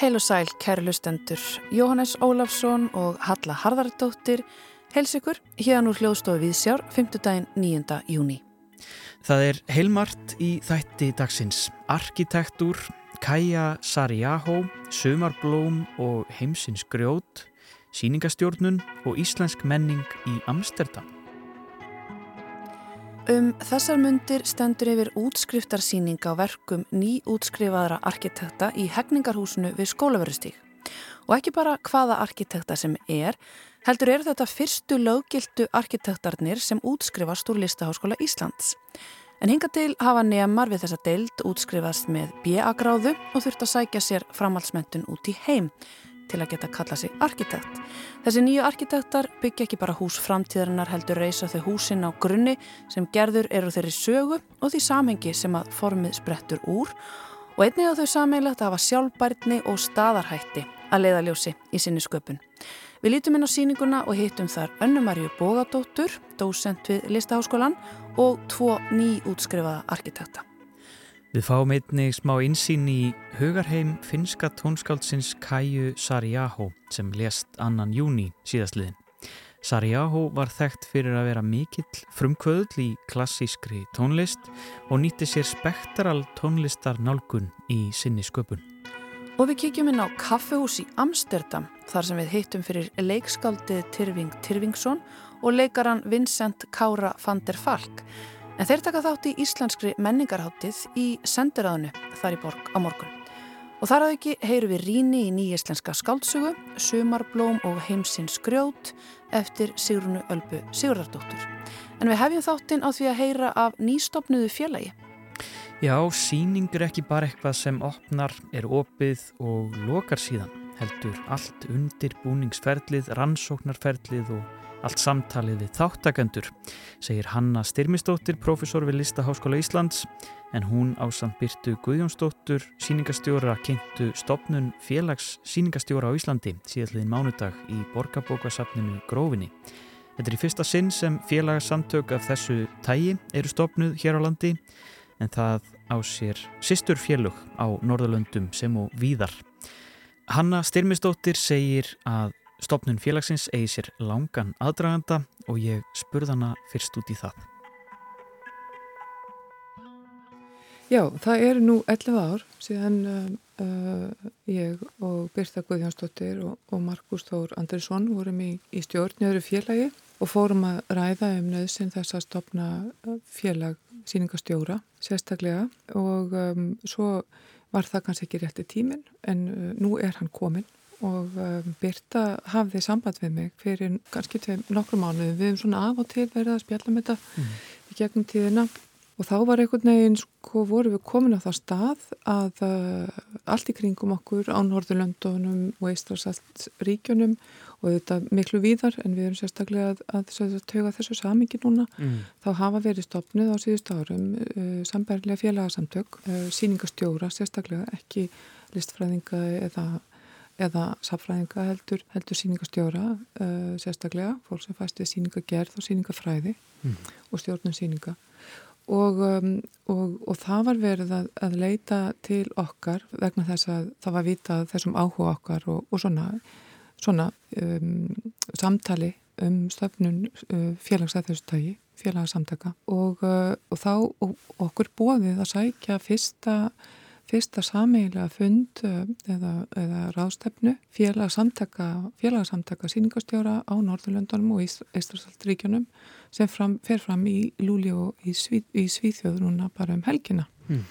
Heil og sæl, kæru lustendur, Jóhannes Ólafsson og Halla Harðardóttir heils ykkur hérna úr hljóðstofu við sjár 5. daginn 9. júni. Það er heilmart í þætti dagsins. Arkitektúr, Kaja Sarjahó, Sumarblóm og Heimsins grjót, Sýningastjórnun og Íslensk menning í Amsterdam. Um þessar myndir stendur yfir útskriftarsýning á verkum nýútskrifaðra arkitekta í hefningarhúsinu við skólaverðustík. Og ekki bara hvaða arkitekta sem er, heldur eru þetta fyrstu löggiltu arkitektarnir sem útskrifast úr Listaháskóla Íslands. En hinga til hafa nefnar við þessa deild útskrifast með B.A. og þurft að sækja sér framhaldsmentun út í heim til að geta kalla sig arkitekt. Þessi nýju arkitektar byggja ekki bara hús framtíðarinnar heldur reysa þau húsin á grunni sem gerður eru þeirri sögu og því samhengi sem að formið sprettur úr og einnig á þau samheilagt að hafa sjálfbærni og staðarhætti að leiðaljósi í sinni sköpun. Við lítum inn á síninguna og hittum þar Önnumarju Bógadóttur, dósent við Listaháskólan og tvo nýjútskrifaða arkitekta. Við fáum einnig smá insýn í hugarheim finska tónskáldsins Kaju Sarjahó sem lést annan júni síðastliðin. Sarjahó var þekkt fyrir að vera mikill frumkvöðl í klassískri tónlist og nýtti sér spektral tónlistar nálgun í sinni sköpun. Og við kíkjum inn á kaffehús í Amsterdam þar sem við hittum fyrir leikskaldið Tyrfing Tyrfingsson og leikaran Vincent Kára van der Falk En þeir taka þátt í íslenskri menningarháttið í sendiráðinu þar í borg á morgun. Og þar að ekki heyru við ríni í nýjæslenska skáltsugu, Sumarblóm og Heimsins grjót eftir Sigrunu Ölbu Sigurðardóttur. En við hefjum þáttinn á því að heyra af nýstopnuðu félagi. Já, síning er ekki bara eitthvað sem opnar, er opið og lokar síðan. Heldur allt undir búningsferlið, rannsóknarferlið og allt samtalið við þáttakendur, segir Hanna Styrmistóttir, profesor við Listaháskóla Íslands, en hún ásamt Byrtu Guðjónsdóttur, síningastjóra, kynntu stopnun félags síningastjóra á Íslandi síðalliðin mánudag í borgarbókasafninu Grófinni. Þetta er í fyrsta sinn sem félagssamtök af þessu tægi eru stopnuð hér á landi, en það á sér sýstur félug á Norðalöndum sem og víðar. Hanna Styrmistóttir segir að Stopnun félagsins eigi sér langan aðdraganda og ég spurð hana fyrst út í það. Já, það eru nú 11 ár síðan uh, ég og Birta Guðjónsdóttir og, og Markus Þór Andrisson vorum í, í stjórn í öðru félagi og fórum að ræða um nöðsinn þess að stopna félag síningastjóra sérstaklega og um, svo var það kannski ekki rétti tímin en uh, nú er hann komin og um, Birta hafði samband við mig fyrir kannski nokkru mánuðum við hefum svona af og til verið að spjalla með þetta mm. í gegnum tíðina og þá var einhvern veginn sko voru við komin á það stað að uh, allt í kringum okkur á Norðurlöndunum og Eistræsalt ríkjunum og þetta miklu víðar en við erum sérstaklega að, að, að tauga þessu samingi núna mm. þá hafa verið stopnið á síðust árum uh, sambærlega félagsamtök uh, síningastjóra sérstaklega ekki listfræðinga eða eða safræðinga heldur, heldur síningastjóra uh, sérstaklega, fólk sem fæst við síningagerð og síningafræði mm. og stjórnum síninga og, um, og, og það var verið að, að leita til okkar vegna þess að það var vitað þessum áhuga okkar og, og svona, svona um, samtali um stöfnun uh, félagsæð þessu tægi, félagsamtaka og, uh, og þá okkur bóðið að sækja fyrsta fyrsta sameigilega fund eh, eða, eða ráðstefnu félagsamtaka, félagsamtaka síningastjóra á Norðurlöndunum og Íslandsaldríkjunum sem fram, fer fram í Lúli og í, Sví, í Svíþjóð núna bara um helgina. Mm.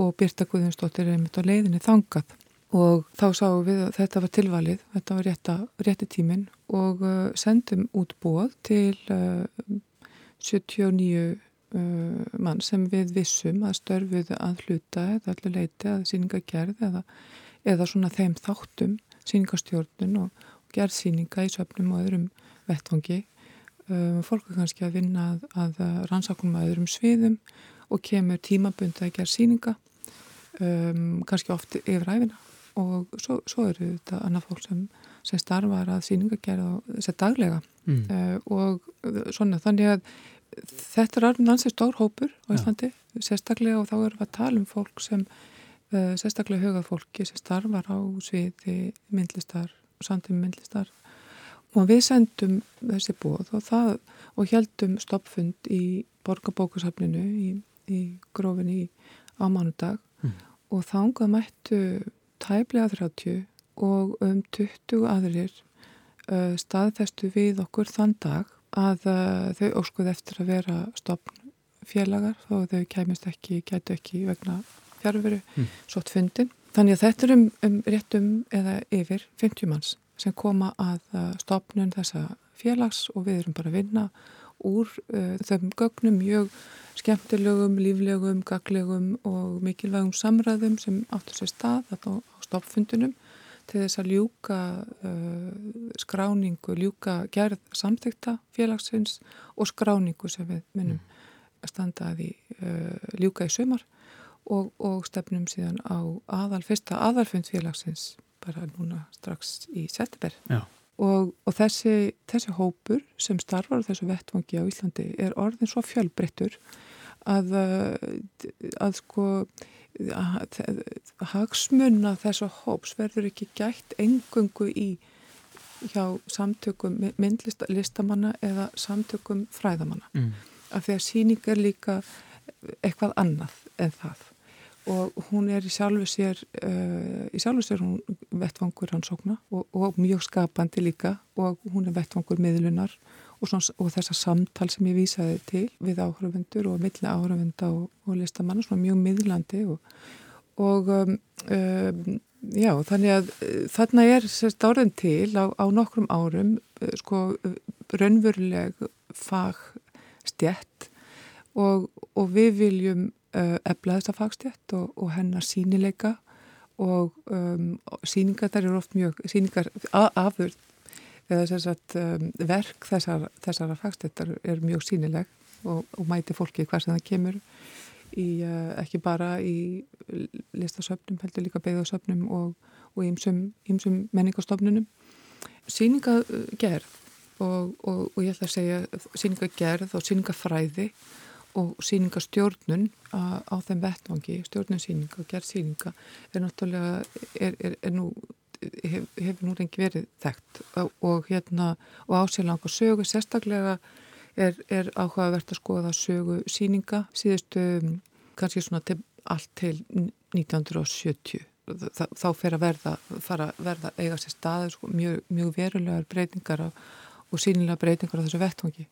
og Birta Guðjónsdóttir er einmitt á leiðinni þangað. Og þá sáum við að þetta var tilvalið, þetta var rétta, rétti tímin og uh, sendum út bóð til uh, 79 uh, mann sem við vissum að störfuðu að hluta eða allir leiti að síningagerð eða, eða svona þeim þáttum síningastjórnun og, og gerð síninga í söpnum og öðrum vettfangi um, fólk er kannski að vinna að, að rannsakunum að öðrum sviðum og kemur tímabund að gerð síninga um, kannski oft yfir æfina og svo, svo eru þetta annað fólk sem, sem starfar að síningagerð og þess að daglega. Mm. uh, og svona þannig að þetta er alveg ansið stór hópur á Íslandi sérstaklega og þá erum við að tala um fólk sem uh, sérstaklega hugað fólki sem starfar á sviði myndlistar og samtími myndlistar. Og við sendum þessi bóð og, það, og heldum stoppfund í borgarbókusafninu í, í grófinni á mánudag. Mm. og þángað mættu tæplega 30 og um 20 aðrir uh, staðfestu við okkur þann dag að uh, þau óskuð eftir að vera stopn félagar þó þau kæmist ekki, gætu ekki vegna fjárveru mm. svott fundin. Þannig að þetta er um, um réttum eða yfir 50 manns sem koma að uh, stopnun þessa félags og við erum bara að vinna úr uh, þeim gögnum mjög skemmtilegum, líflegum, gaglegum og mikilvægum samræðum sem áttur sér stað á, á stopfundunum til þess að ljúka uh, skráningu, ljúka gerð samþykta félagsins og skráningu sem við minnum mm. að standa að því uh, ljúka í sömar og, og stefnum síðan á aðal, fyrsta aðalfund félagsins bara núna strax í Setteberg og, og þessi, þessi hópur sem starfar á þessu vettvangi á Íslandi er orðin svo fjölbreyttur að, að sko hagsmunna þessu hóps verður ekki gætt engungu í hjá samtökum myndlistamanna eða samtökum fræðamanna mm. af því að síning er líka eitthvað annað en það og hún er í sjálfu sér uh, í sjálfu sér hún vettvangur rannsókna og, og mjög skapandi líka og hún er vettvangur miðlunar og, svona, og þessa samtal sem ég vísaði til við áhrafundur og milli áhrafunda og, og listamann svona mjög miðlandi og um, um, já þannig að uh, þarna er sérst áraðin til á, á nokkrum árum uh, sko raunveruleg fag stjett og, og við viljum uh, efla þessa fagstjætt og, og hennar sínileika og um, síningar þar eru oft mjög síningar afurð eða sagt, um, verk þessar, þessara fagstjættar er mjög sínileg og, og mæti fólki hvað sem það kemur í, uh, ekki bara í listasöfnum, heldur líka beigðarsöfnum og, og ímsum menningarstofnunum. Síningagerð og, og ég ætla að segja síningagerð og síningafræði og síningastjórnun á, á þeim vettvangi, stjórnunsíninga og gerð síninga er náttúrulega, er, er, er nú, hef, hefur nú reyngi verið þekkt. Og, hérna, og ásélanga sögu sérstaklega er, er áhugavert að skoða sögu síninga síðustu, kannski svona til, allt til 1970 Þa, þá fer að verða, verða eiga sér staður sko, mjög, mjög verulegar breytingar á, og sínilega breytingar á þessu vettvangi.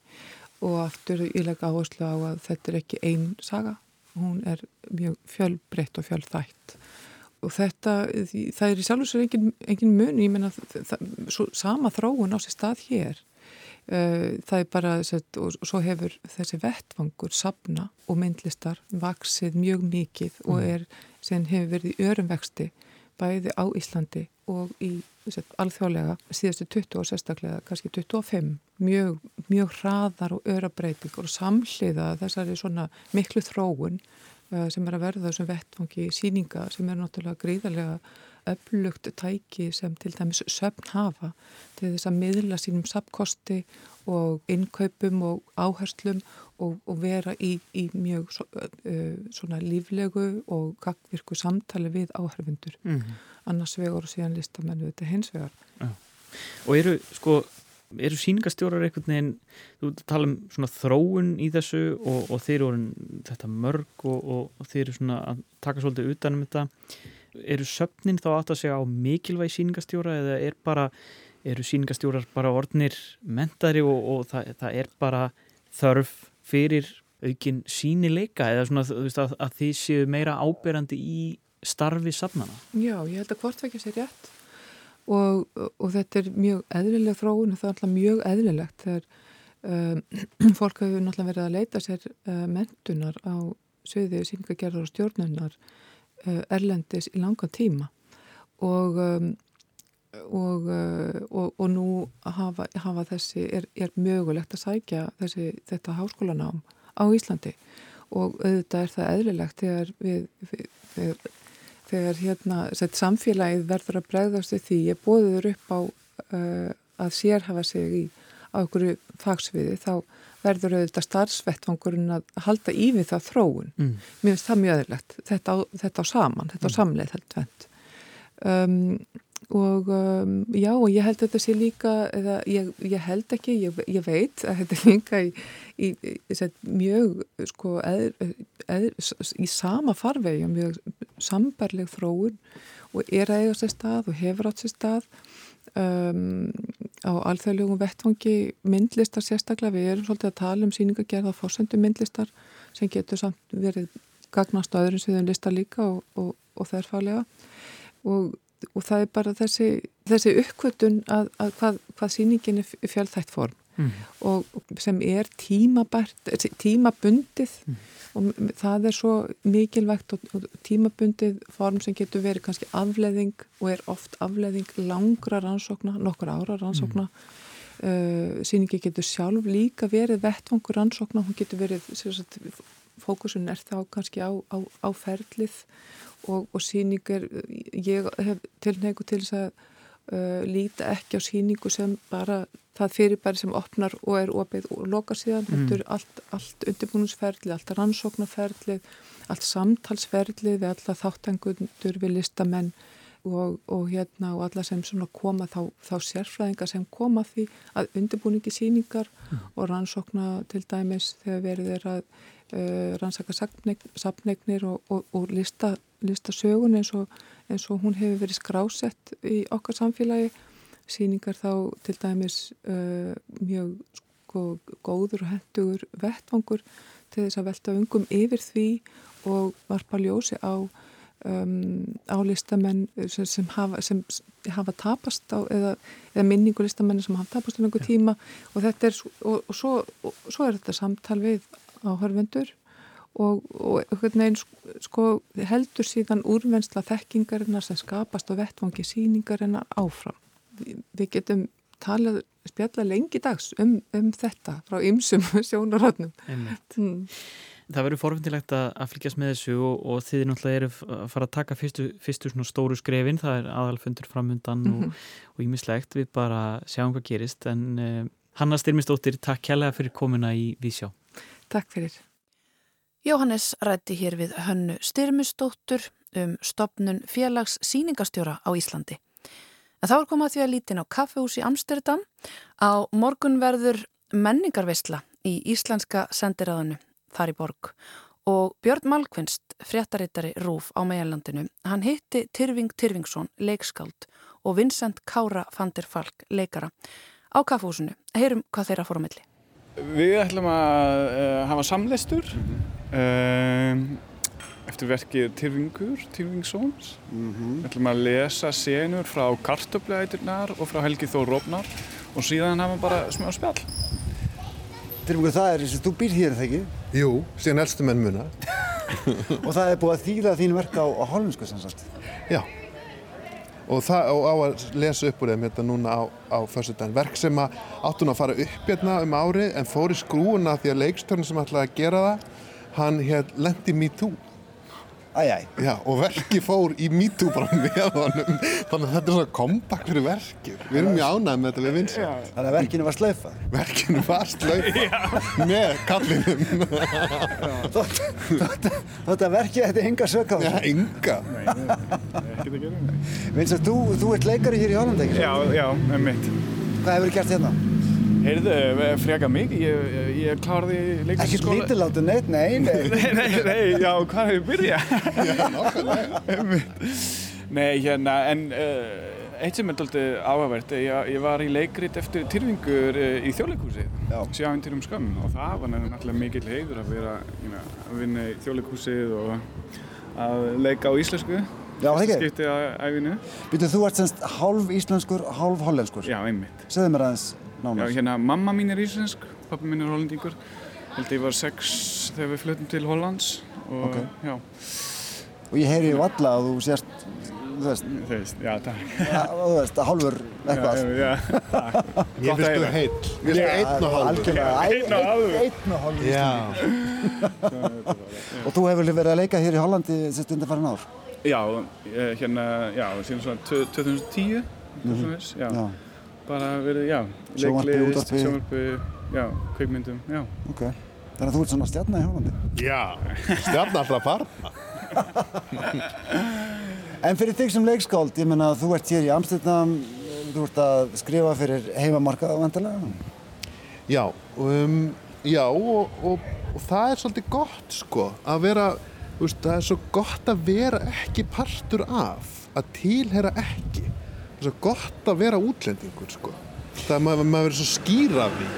Og aftur ég legg áherslu á að þetta er ekki einn saga, hún er mjög fjölbreytt og fjölþætt og þetta, það er í sjálf og sér engin, engin mun, ég menna sama þróun á sér stað hér uh, það er bara set, og svo hefur þessi vettvangur sapna og myndlistar vaksið mjög mikið og mm. er, sen hefur verið í örumvexti bæði á Íslandi og í alþjóðlega síðastu 20 og sérstaklega kannski 25 mjög, mjög hraðar og örabreitingur og samhliða þessari svona miklu þróun sem er að verða þessum vettfangi síninga sem er náttúrulega gríðarlega öflugt tæki sem til dæmis söfn hafa til þess að miðla sínum sapkosti og innkaupum og áherslum og, og vera í, í mjög svo, uh, svona líflegu og gagvirku samtali við áherfundur mm -hmm. annars vegar og síðan listamennu þetta hins vegar ja. Og eru sko eru síningastjórar einhvern veginn þú tala um svona þróun í þessu og, og þeir eru þetta mörg og, og þeir eru svona að taka svolítið utanum þetta eru söfnin þá átt að segja á mikilvæg síningastjóra eða er bara eru síningastjórar bara orðnir mentari og, og það, það er bara þörf fyrir aukin sínileika eða svona veist, að, að því séu meira áberandi í starfi safnana? Já, ég held að hvort vekja sér rétt og, og þetta er mjög eðlileg þróun og það er alltaf mjög eðlilegt þegar um, fólk hefur náttúrulega verið að leita sér uh, mentunar á söðu síningagerðar og stjórnunar uh, erlendis í langa tíma. Og um, og, uh, og, og nú hafa, hafa þessi, er, er mögulegt að sækja þessi, þetta háskólanám á Íslandi. Og auðvitað er það eðlilegt þegar við, þegar, þegar hérna, samfélagið verður að bregðast því ég bóður upp á uh, að sérhafa sig í á einhverju fagsviði þá verður auðvitað starfsvettvangurinn að halda í við það þróun. Mm. Mér finnst það mjög öðurlegt. Þetta, þetta á saman, þetta á mm. samleið heldur vend. Um, og um, já, og ég held að þetta sé líka, eða ég, ég held ekki, ég, ég veit að þetta er líka í, í, í, í mjög, sko, eð, eð, í sama farvegi, mjög sambarleg þróun og er að eiga sér stað og hefur átt sér stað. Um, á alþjóðlegum vettfangi myndlistar sérstaklega, við erum svolítið að tala um síningagerð á fórsöndu myndlistar sem getur samt verið gagnast á öðrum sviðum listar líka og, og, og þærfálega og, og það er bara þessi, þessi uppkvötun að, að hvað, hvað síningin er fjölþætt form mm. og sem er tímabært, tímabundið mm og það er svo mikilvægt og, og tímabundið form sem getur verið kannski afleðing og er oft afleðing langra rannsókna, nokkur ára rannsókna mm. uh, síningi getur sjálf líka verið vettvangur rannsókna, hún getur verið sagt, fókusun er þá kannski á, á, á ferlið og, og síningur, ég hef tilneiku til þess að uh, líta ekki á síningu sem bara það fyrirbæri sem opnar og er opið og lokar síðan, mm. þetta er allt, allt undirbúnusferðlið, allt rannsóknarferðlið, allt samtalsferðlið við alla þáttangundur við listamenn og, og hérna og alla sem svona koma þá, þá sérfræðingar sem koma því að undirbúningi síningar mm. og rannsókna til dæmis þegar er að uh, rannsaka sapnegnir og, og, og lista, lista sögun eins og eins og hún hefur verið skrásett í okkar samfélagi. Síningar þá til dæmis uh, mjög sko, góður og hendugur vettvangur til þess að velta ungum yfir því og varpa ljósi á, um, á listamenn sem, sem, hafa, sem hafa tapast á, eða, eða minningu listamenn sem hafa tapast á einhver tíma. Og er og, og, svo, og svo er þetta samtal við áhörvendur og, og neginn, sko, heldur síðan úrvennsla þekkingarinnar sem skapast á vettvangi síningarinnar áfram. Við getum talað, spjalla lengi dags um, um þetta frá ymsum sjónarhóttnum mm. Það verður forfindilegt að fylgjast með þessu og, og þið náttúrulega eru að fara að taka fyrstu, fyrstu stóru skrefin, það er aðalfundur framundan mm -hmm. og ímislegt við bara sjáum hvað gerist. En uh, Hanna Styrmistóttir, takk kærlega fyrir komuna í Vísjá. Takk fyrir Jóhannes rætti hér við hönnu Styrmistóttur um stopnun félags síningastjóra á Íslandi En þá er komað því að lítin á kaffehús í Amsterdam. Á morgun verður menningarveistla í Íslenska sendiræðinu þar í borg og Björn Malkvinst, fréttarittari Rúf á meðalandinu, hann hitti Tyrfing Tyrfingsson, leikskáld og Vincent Kára van der Falk, leikara á kaffehúsinu. Heyrum hvað þeirra fór á milli. Við ætlum að uh, hafa samleistur. Mm -hmm. uh, eftir verkið Tyrfingur, Tyrfingsons. Mm -hmm. Við ætlum að lesa senur frá Kartöfleæturnar og frá Helgi Þór Rófnar og síðan hafa bara smá spjall. Tyrfingur, það er eins og þú býr hér, þegar ekki? Jú, síðan elstu menn muna. og það er búið að þýla þín verk á, á hollensku sannsagt? Já. Og það og á að lesa upp úr þeim hérna núna á, á fyrstudagin. Verk sem að áttun að fara upp hérna um árið en fór í skrúuna því að leikstörn sem ætlaði að gera það, hann hér lendi me too. Já, og verki fór í MeToo bara með honum. Þannig að þetta er svona kompakt fyrir verkið. Við erum mjög ánægð með þetta við vinsum. Þannig að verkinu var slöfað? Verkinu var slöfað með kallinum. Þetta verkið, þetta er ynga sök á þessu? Já, ynga. Nei, ekkert að gera. Vins að þú, þú ert leikari hér í Hollanda, ekki? Já, já, með mitt. Hvað hefur þið gert hérna? Heyrðu, eh, freka mikið, ég, ég kláði leiklisskóla. Ekkert lítiláttu neitt, nei, nei. nei, nei, nei, já, hvað hefur byrjað? já, nákvæmlega. nei, hérna, en uh, eitt sem er doldið áhugavert, ég, ég var í leikrit eftir Tyrfingur í þjóðleikúsið, sjáinn til um skömm, og það var náttúrulega mikill heiður að vera know, að vinna í þjóðleikúsið og að leika á íslensku. Já, það ekki. Skiptið á æfinu. Býtuð, þú ert semst hálf íslenskur, hálf hollenskur. Já, einmitt. Segðu mér aðeins nánast? Já, hérna, mamma mín er íslensk, pappa mín er hollendingur. Held ég var sex þegar við fluttum til Hollands og okay. já. Og ég heyri ju alla að þú sést, þú veist. Þú veist, já, takk. Já, þú veist, að hálfur eitthvað. Já, já, takk. Ég finnst þú heill. Ég finnst þú einn og hálfur. Einn og hálfur. Einn og hálfur. Já. og þú hefur verið að leika hér í Hollandi sérst undir farin ár? Já, hérna, já, síðan svona 2010, mm -hmm. já. Bara verið, já, leiklist, sjónvarpi, já, kveikmyndum, já. Ok, þannig að þú ert svona stjarnar í Hollandi. Já, stjarnar alltaf parna. en fyrir þig sem leikskáld, ég menna þú ert hér í Amsterdam, þú ert að skrifa fyrir heimamarkað á vendalega. Já, um, já og, og, og það er svolítið gott sko að vera, veist, það er svo gott að vera ekki partur af, að tilhera ekki. Það er svo gott að vera útlendingur sko. Það er maður, maður verið svo skýr af því.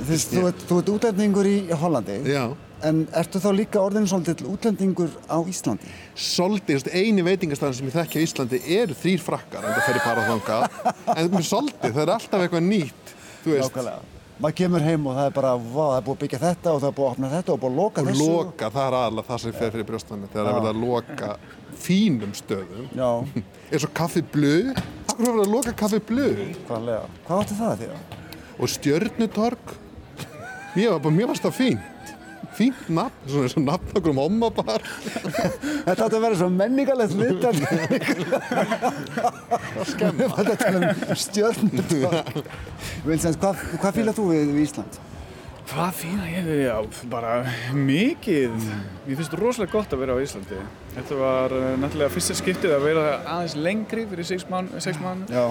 Þú, þú, ert, þú ert útlendingur í Hollandi. Já. En ertu þá líka orðin svolítið útlendingur á Íslandi? Svolítið, eini veitingastæðan sem ég þekki á Íslandi eru þrýr frakkar en það fer ég bara þangað. En svolítið, það er alltaf eitthvað nýtt, þú veist. Nákvæmlega. Maður kemur heim og það er bara, vá, það er búið að byggja þetta og það er búið að opna þetta og búið að loka og þessu. Og loka, það er aðalega það sem fer fyrir brjóstanum, þegar það verður að loka fínum stöðum. Já. eins og kaffi blöð. Akkur það að loka kaffi blöð? Hvaðlega? Hvað áttu það því að? Og stjörnutorg. Mér var bara, mér varst það fínt. Fínt nafn, svona eins og nafn okkur um omma bara. Þetta átti að vera svo menningalegt viðtal. Skemma. Um stjörnutorg. Vilsens, hvað, hvað fýlar þú við, við Ísland? Hvað fýla ég við? Já, bara mikið. Mér finnst rosalega gott að vera á Íslandi. Þetta var uh, náttúrulega fyrsta skiptið að vera aðeins lengri fyrir sex mánu. Mánu. Já.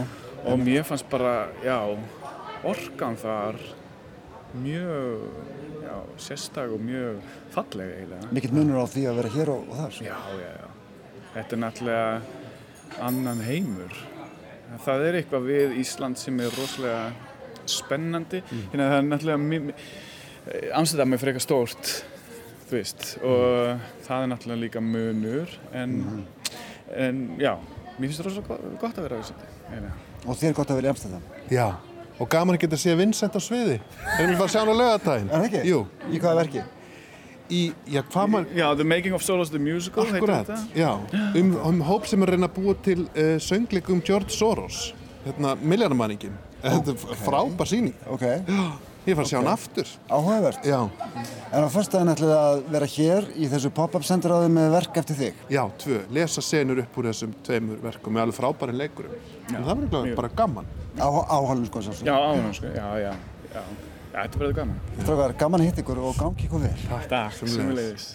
Og mér fannst bara, já, orkan þar mjög já, sérstak og mjög fallega eiginlega. Mikill munur á því að vera hér og, og þar? Já, já, já. Þetta er náttúrulega annan heimur. Það er eitthvað við Ísland sem er rosalega spennandi. Mm. Hérna, það er náttúrulega, Amsterdam er frekar stórt, þú veist, og mm. það er náttúrulega líka munur, en, mm. en já, mér finnst það rosalega gott að vera á Íslandi. Og þér er gott að vera í Amsterdam? Já. Og gaman að geta að sé Vincent á sviði. Erum við að sjá hann á lögatægin? Er það ekki? Jú. Í hvaða verki? Í, já, hvað maður... Já, The Making of Solos the Musical, Akkurat, já. Um, um hóp sem er að reyna að búa til uh, söngleikum George Soros, hérna, milljarnamanningin. Okay. Þetta er frábær síning. Ok. Já, ég fann að sjá hann aftur. Áhugavert. Já. En á fyrstaðin ætlið að vera hér í þessu pop-up sendiráði með verk eftir þig? Já, tvö. Lesa senur upp úr þessum tveimur verkum með alveg frábæri leikurum. Já. En það verður bara gaman. Á, á Hollandsko svo. Já, á Hollandsko, já, já, já. Já, þetta verður gaman. Strákar, gaman að hitta ykkur og gangi ykkur vel. Takk, semulegis.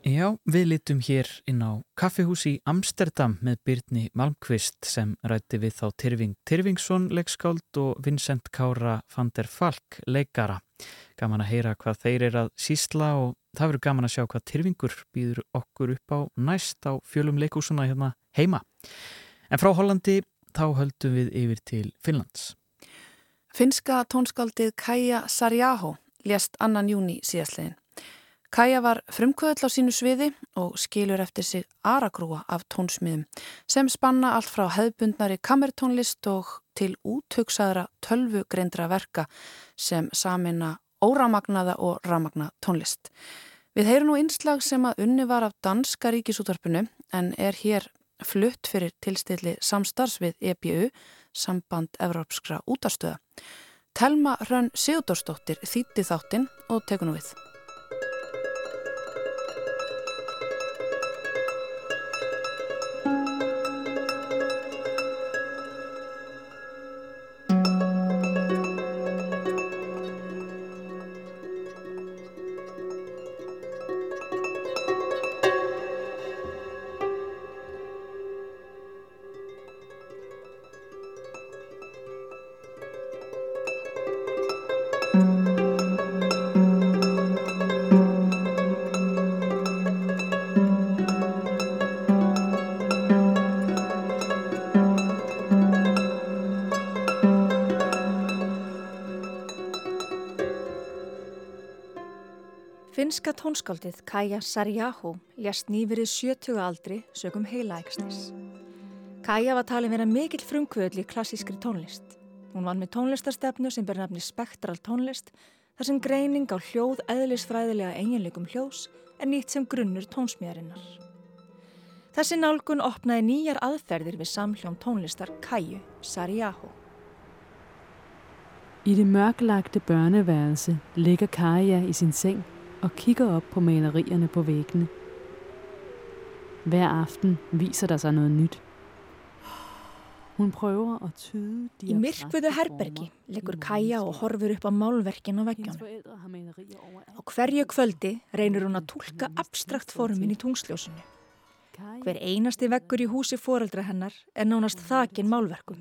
Já, við litum hér inn á kaffihús í Amsterdam með Byrni Malmqvist sem rætti við þá Tyrfing Tyrfingsson leikskáld og Vincent Kára van der Falk leikara. Gaman að heyra hvað þeir er að sísla og það verður gaman að sjá hvað Tyrfingur býður okkur upp á næst á fjölum leikúsuna hérna heima. En frá Hollandi þá höldum við yfir til Finnlands. Finnska tónskaldið Kaja Sarjaho lést annan júni síðastlegin. Kaja var frumkvöðl á sínu sviði og skilur eftir sig aragrúa af tónsmiðum sem spanna allt frá hefðbundnari kamertónlist og til úthugsaðra tölvugreindra verka sem samina óramagnaða og ramagna tónlist. Við heyrum nú einslag sem að unni var af danska ríkisútvarpinu en er hér flutt fyrir tilstilli samstarfs við EBU, samband Evrópskra útastöða. Telma Hrönn Sigurdorsdóttir þýtti þáttinn og tekur nú við. Finska tónskáldið Kaja Sarjaho lést nýverið 70 aldri sögum heilaæksnis. Kaja var talin vera mikill frumkvöðli klassískri tónlist. Hún vann með tónlistarstefnu sem ber nafni spektral tónlist þar sem greining á hljóð eðlisfræðilega eiginleikum hljóðs er nýtt sem grunnur tónsmíðarinnar. Þessi nálgun opnaði nýjar aðferðir við samhljóm tónlistar Kaju Sarjaho. I det mørklagte børneværelse ligger Kaja i sin seng og kigger op på malerierne på væggene. Hver aften viser der sig noget nyt. Í myrkviðu herbergi leggur Kaja og horfur upp á málverkin á veggjónu. Á hverju kvöldi reynir hún að tólka abstrakt formin í tungsljósinu. Hver einasti veggur í húsi foreldra hennar er nánast þakin málverkum.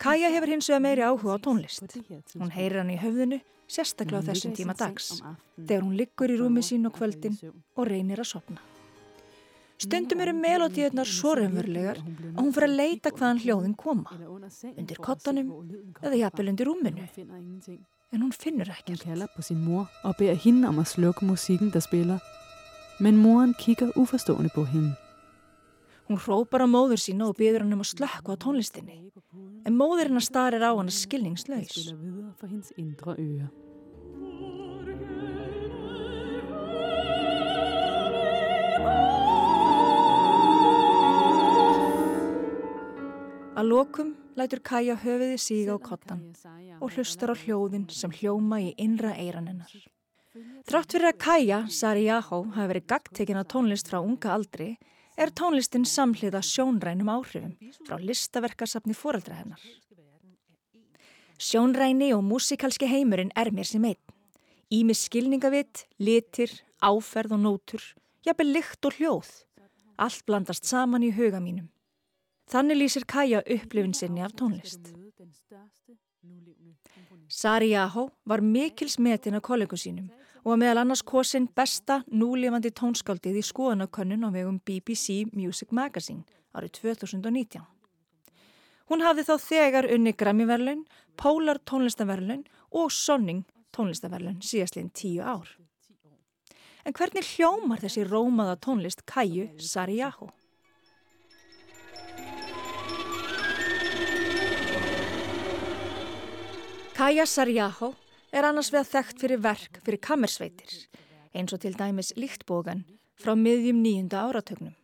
Kaja hefur hins vegar meiri áhuga á tónlist. Hún heyrir hann í höfðinu, sérstaklega á þessum tíma dags, þegar hún liggur í rúmi sín á kvöldin og reynir að sopna. Stundum eru melodíunar svo raunverulegar að hún fyrir að leita hvaðan hljóðin koma, undir kottanum eða jafnvel undir rúminu. En hún finnur ekkert. Hun kalder på sin mor og ber hende om at slukke musikken, der spiller. Men moren kigger uforstående på hende. Hún hrópar á móður sína og byður hann um að slökka á tónlistinni. En móður hennar starir á hann skilningslaus. Indre øre. Að lokum lætur Kaja höfiði síga á kottan og hlustar á hljóðin sem hljóma í innra eiranennar. Þrátt fyrir að Kaja, Sari Jahó, hafi verið gagtekinn á tónlist frá unga aldri, er tónlistin samhliða sjónrænum áhrifum frá listaverkarsafni fóreldra hennar. Sjónræni og músikalski heimurinn er mér sem einn. Ími skilningavitt, litir, áferð og nótur, jafnvel lykt og hljóð. Allt blandast saman í huga mínum. Þannig lýsir Kaja upplifin sinni af tónlist. Sari Jahó var mikils metin af kollegu sínum og var meðal annars kosin besta núlifandi tónskáldið í skoðanakönnun á vegum BBC Music Magazine árið 2019. Hún hafði þá þegar unni Grammy-verlun, Pólar tónlistaverlun og Sonning tónlistaverlun síðastlinn tíu ár. En hvernig hljómar þessi rómaða tónlist Kaju Sari Jahó? Kaja Sarjahó er annars veða þekkt fyrir verk fyrir kammersveitir, eins og til dæmis líktbógan frá miðjum nýjunda áratögnum.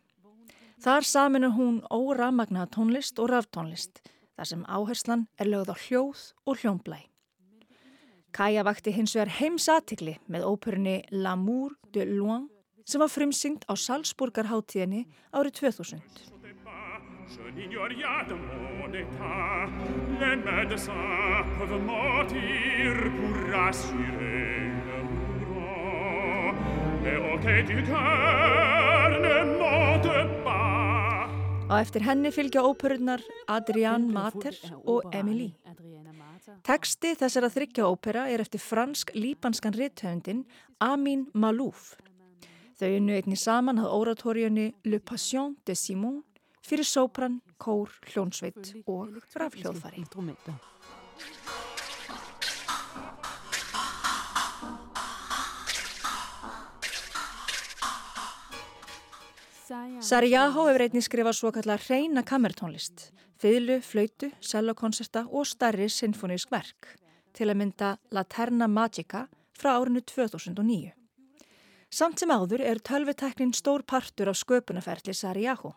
Þar saminur hún óramagnaða tónlist og raftónlist, þar sem áherslan er lögð á hljóð og hljómblæ. Kaja vakti hins vegar heimsatikli með óperunni L'amour de loin sem var frumsyngt á Salzburgarháttíðinni árið 2000. Je n'ignore rien de mon état. Les médecins peuvent mentir pour rassurer le mourant. Mais au quai du cœur ne monte pas. Á eftir henni fylgja óperurnar Adrian Mater og Emily. Teksti þessara þryggja ópera er eftir fransk-líbanskan rithöfundin Amin Malouf. Þau unnu einni saman að oratóriunni Le Passion de Simon fyrir sópran, kór, hljónsveit og rafhljóðfari. Sarjahó hefur einnig skrifað svo kallar reyna kamertónlist, fiðlu, flöytu, sellokonserta og starri sinfonísk verk til að mynda La Terna Magica frá árinu 2009. Samt sem áður er tölviteknin stór partur af sköpunarferðli Sarjahó.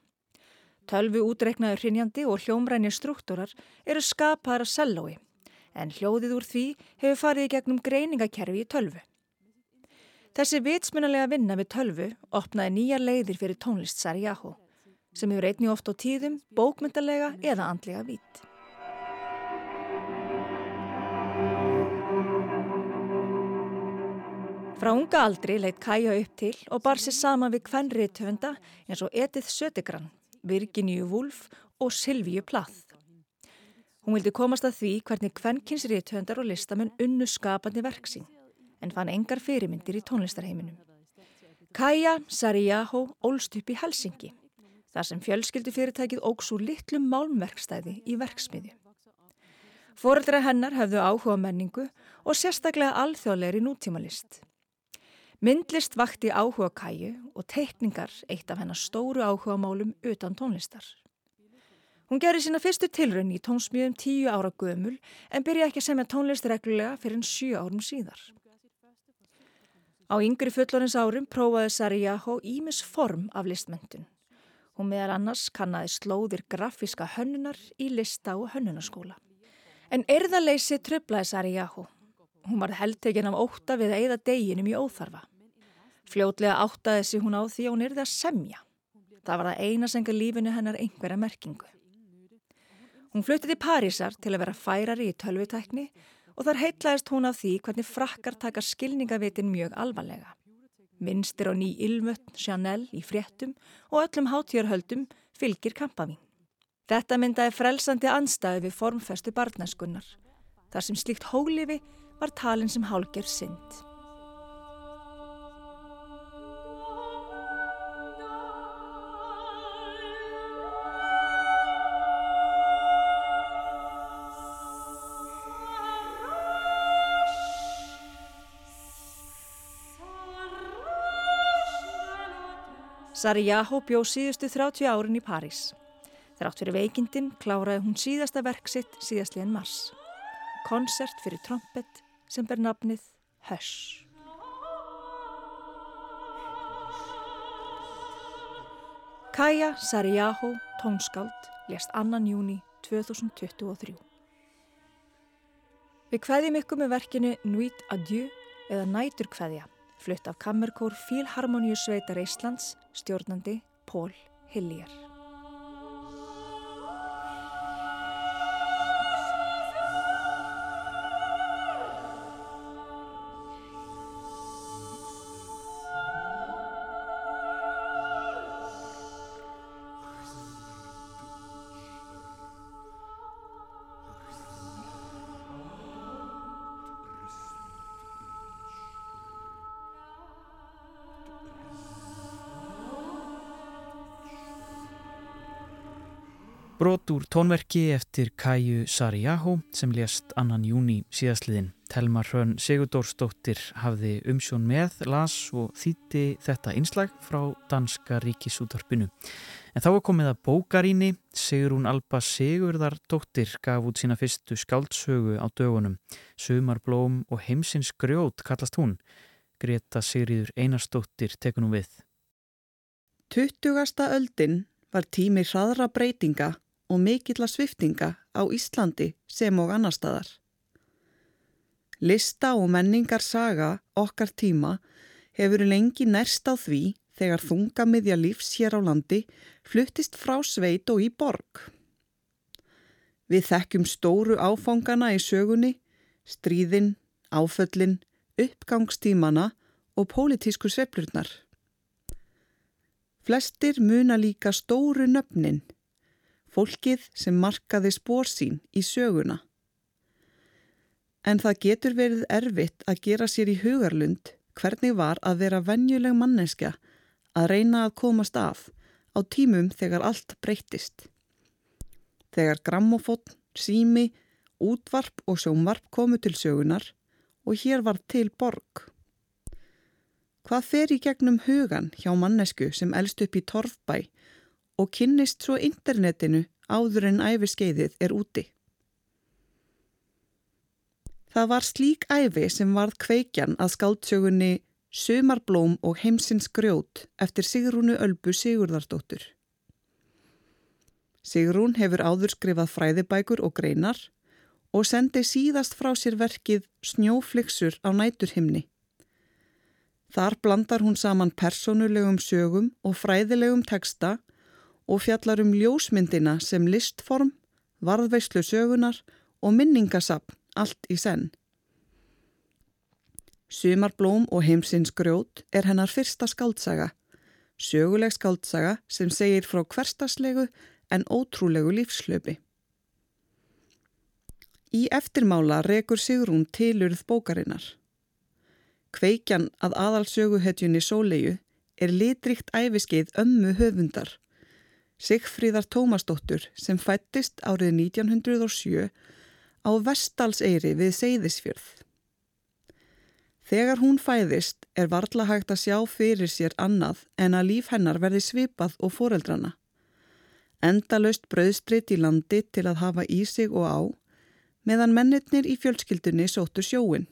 Tölvu útreiknaður hrinjandi og hljómrænir struktúrar eru skapaðar að sellói, en hljóðið úr því hefur farið í gegnum greiningakerfi í tölvu. Þessi vitsmunalega vinna við tölvu opnaði nýjar leiðir fyrir tónlist Sarjahó, sem hefur einni oft á tíðum, bókmyndalega eða andlega vít. Frá unga aldri leitt Kaja upp til og bar sér sama við kvennriðtöfunda eins og Edith Sötegrann Virginíu Wulf og Silvíu Plath. Hún vildi komast að því hvernig kvenkinsriðtöndar og listamenn unnu skapandi verksing, en fann engar fyrirmyndir í tónlistarheiminum. Kaja Sarjahó ólst upp í Helsingi, þar sem fjölskyldufyrirtækið ógs úr litlum málmverkstæði í verksmiðju. Fóreldra hennar höfðu áhuga menningu og sérstaklega alþjóðlegri nútímalist. Myndlist vakti áhuga kæju og teikningar eitt af hennar stóru áhuga málum utan tónlistar. Hún gerir sína fyrstu tilraun í tónsmjöðum tíu ára gömul en byrja ekki að semja tónlist reglulega fyrir en sjö árum síðar. Á yngri fullorins árum prófaði Sarjahó ímis form af listmöntun. Hún meðal annars kannaði slóðir grafíska hönnunar í lista og hönnunarskóla. En erðaleysi tröflaði Sarjahó. Hún var heldtegin af óta við að eigða deginum í óþarfa. Fljótlega áttaði sig hún á því að hún erði að semja. Það var það eina senga lífinu hennar einhverja merkingu. Hún flutti til Parísar til að vera færari í tölvutækni og þar heitlaðist hún af því hvernig frakkar taka skilningavitin mjög alvarlega. Minstir á ný Ilmött, Chanel í fréttum og öllum hátíjarhöldum fylgir kampavín. Þetta myndaði frelsandi anstæði við formfestu barnaskunnar. Þar sem slíkt hólifi var talin sem hálgjör synd. Sariyaho bjó síðustu 30 árin í París. Þrátt fyrir veikindin kláraði hún síðasta verksitt síðastliðin mars. Konsert fyrir trompet sem ber nafnið Hush. Kaja Sariyaho, tónskáld, lést annan júni 2023. Við kveðjum ykkur með verkinu Nuit Adieu eða Næturkveðja flutt af Kammerkór Fílharmoníu Sveitar Íslands, stjórnandi Pól Hillier. Brot úr tónverki eftir Kaju Sariyahu sem lést annan júni síðastliðin. Telma Hrönn Sigurdórsdóttir hafði umsjón með, las og þýtti þetta einslag frá Danska ríkisútvarpinu. En þá er komið að bókaríni. Sigrún Alba Sigurðardóttir gaf út sína fyrstu skáldsögu á dögunum. Sumarblóm og heimsins grjót kallast hún. Greta Sigriður Einarsdóttir tekunum við. 20. öldin var tími hraðra breytinga og mikilla sviftinga á Íslandi sem og annar staðar. Lista og menningar saga okkar tíma hefur lengi nærst á því þegar þungamiðja lífs hér á landi fluttist frá sveit og í borg. Við þekkjum stóru áfangana í sögunni, stríðin, áföllin, uppgangstímana og pólitísku sveplurnar. Flestir muna líka stóru nöfnin fólkið sem markaði spór sín í söguna. En það getur verið erfitt að gera sér í hugarlund hvernig var að vera vennjuleg manneskja að reyna að komast af á tímum þegar allt breytist. Þegar grammofón, sími, útvarp og sjónvarp komu til sögunar og hér var til borg. Hvað fer í gegnum hugan hjá mannesku sem elst upp í torfbæ og kynnist svo internetinu áður en æfiskeiðið er úti. Það var slík æfi sem varð kveikjan að skáldsögunni Sumarblóm og heimsins grjót eftir Sigrúnu Ölbu Sigurðardóttur. Sigrún hefur áður skrifað fræðibækur og greinar og sendi síðast frá sér verkið Snjóflixur á næturhimni. Þar blandar hún saman personulegum sögum og fræðilegum teksta og fjallar um ljósmyndina sem listform, varðveislu sögunar og minningasapn allt í senn. Sumarblóm og heimsins grjót er hennar fyrsta skaldsaga, söguleg skaldsaga sem segir frá hverstaslegu en ótrúlegu lífslöpi. Í eftirmála rekur Sigrún tilurð bókarinnar. Kveikjan að aðalsöguhetjunni sóleju er litrikt æfiskeið ömmu höfundar Sigfríðar Tómasdóttur sem fættist árið 1907 á Vestalseyri við Seyðisfjörð. Þegar hún fæðist er varla hægt að sjá fyrir sér annað en að líf hennar verði svipað og foreldrana. Endalaust brauðstritt í landi til að hafa í sig og á, meðan mennitnir í fjölskyldunni sóttu sjóin.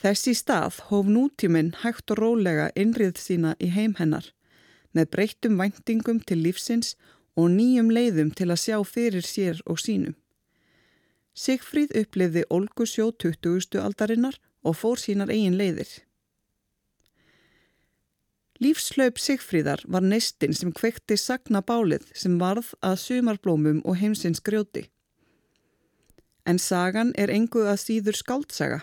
Þessi stað hóf nútíminn hægt og rólega innrið sína í heim hennar með breyttum væntingum til lífsins og nýjum leiðum til að sjá fyrir sér og sínum. Sigfríð upplifði Olgusjó 20. aldarinnar og fór sínar eigin leiðir. Lífslaup Sigfríðar var neistinn sem kvekti sagna bálið sem varð að sumarblómum og heimsins grjóti. En sagan er engu að síður skaldsaga,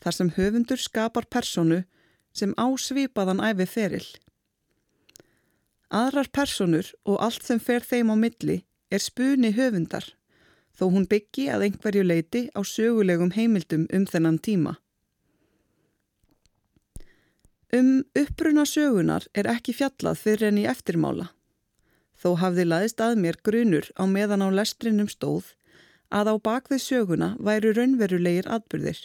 þar sem höfundur skapar personu sem ásvipaðan æfi feril. Aðrar personur og allt sem fer þeim á milli er spuni höfundar, þó hún byggi að einhverju leiti á sögulegum heimildum um þennan tíma. Um uppbruna sögunar er ekki fjallað fyrir enn í eftirmála. Þó hafði laðist að mér grunur á meðan á lestrinum stóð að á bakvið söguna væru raunverulegir atbyrðir.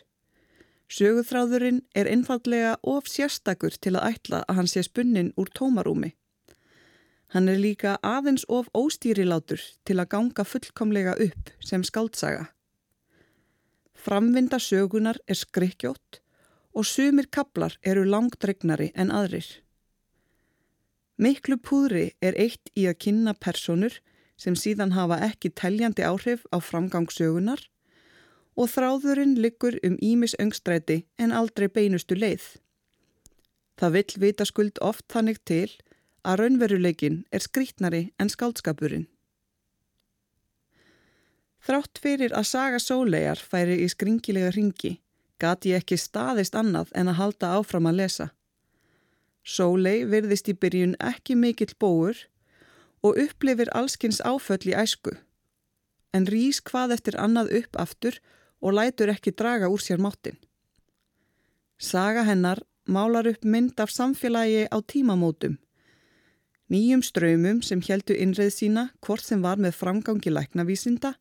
Söguþráðurinn er einfallega of sérstakur til að ætla að hann sé spunnin úr tómarúmi. Hann er líka aðeins of óstýrilátur til að ganga fullkomlega upp sem skaldsaga. Framvinda sögunar er skrikkjótt og sumir kablar eru langdregnari en aðrir. Miklu púðri er eitt í að kynna personur sem síðan hafa ekki teljandi áhrif á framgangssögunar og þráðurinn liggur um ímis öngstræti en aldrei beinustu leið. Það vill vita skuld oft þannig til að raunveruleikin er skrítnari en skaldskapurinn. Þrátt fyrir að saga sólegar færi í skringilega ringi gati ég ekki staðist annað en að halda áfram að lesa. Sólei virðist í byrjun ekki mikill bóur og upplifir allskins áföll í æsku, en rýs hvað eftir annað upp aftur og lætur ekki draga úr sér máttin. Saga hennar málar upp mynd af samfélagi á tímamótum, nýjum ströymum sem heldu innreið sína hvort sem var með framgangi læknavísinda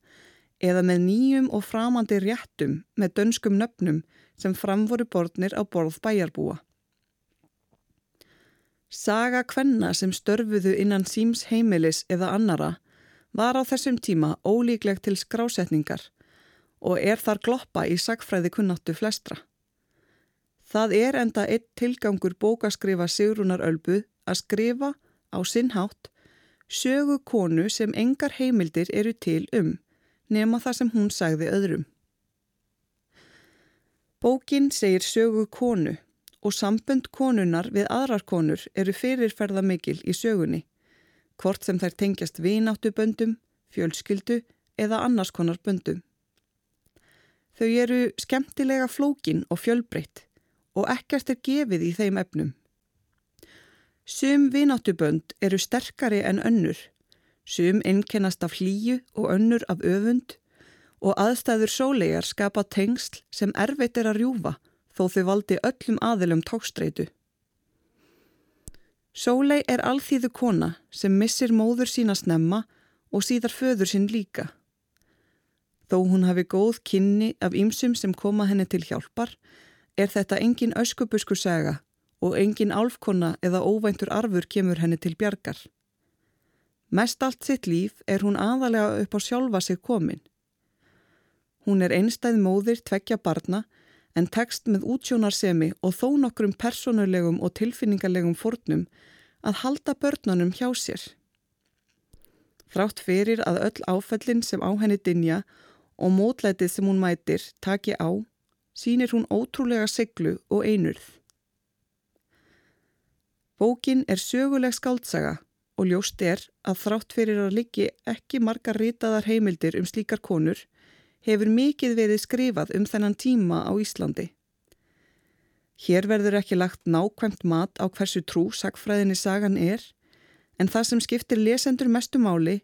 eða með nýjum og framandi réttum með dönskum nöfnum sem framvoru borðnir á borð bæjarbúa. Saga kvenna sem störfuðu innan síms heimilis eða annara var á þessum tíma ólíkleg til skrásetningar og er þar gloppa í sagfræði kunnáttu flestra. Það er enda eitt tilgangur bókaskrifa Sigrunar Ölbu að skrifa á sinnhátt sögu konu sem engar heimildir eru til um nema það sem hún sagði öðrum. Bókin segir sögu konu og sambund konunar við aðrar konur eru fyrirferða mikil í sögunni, hvort sem þær tengjast vináttuböndum, fjölskyldu eða annars konar böndum. Þau eru skemmtilega flókin og fjölbreytt og ekkert er gefið í þeim efnum. Sum vináttubönd eru sterkari en önnur Sum innkennast af hlýju og önnur af öfund og aðstæður sólegar skapa tengsl sem erfitt er að rjúfa þó þau valdi öllum aðilum tókstreitu. Sólei er alþýðu kona sem missir móður sína snemma og síðar föður sín líka. Þó hún hafi góð kynni af ýmsum sem koma henni til hjálpar er þetta engin öskubusku saga og engin álfkona eða óvæntur arfur kemur henni til bjargar. Mest allt sitt líf er hún aðalega upp á sjálfa sig komin. Hún er einstæð móðir tveggja barna en tekst með útsjónarsemi og þó nokkrum personulegum og tilfinningarlegum fórnum að halda börnunum hjá sér. Þrátt fyrir að öll áfællin sem á henni dinja og mótlætið sem hún mætir taki á, sínir hún ótrúlega seglu og einurð. Bókin er söguleg skaldsaga og ljóst er að þrátt fyrir að liggi ekki margar ritaðar heimildir um slíkar konur hefur mikið verið skrifað um þennan tíma á Íslandi. Hér verður ekki lagt nákvæmt mat á hversu trú sagfræðinni sagan er en það sem skiptir lesendur mestu máli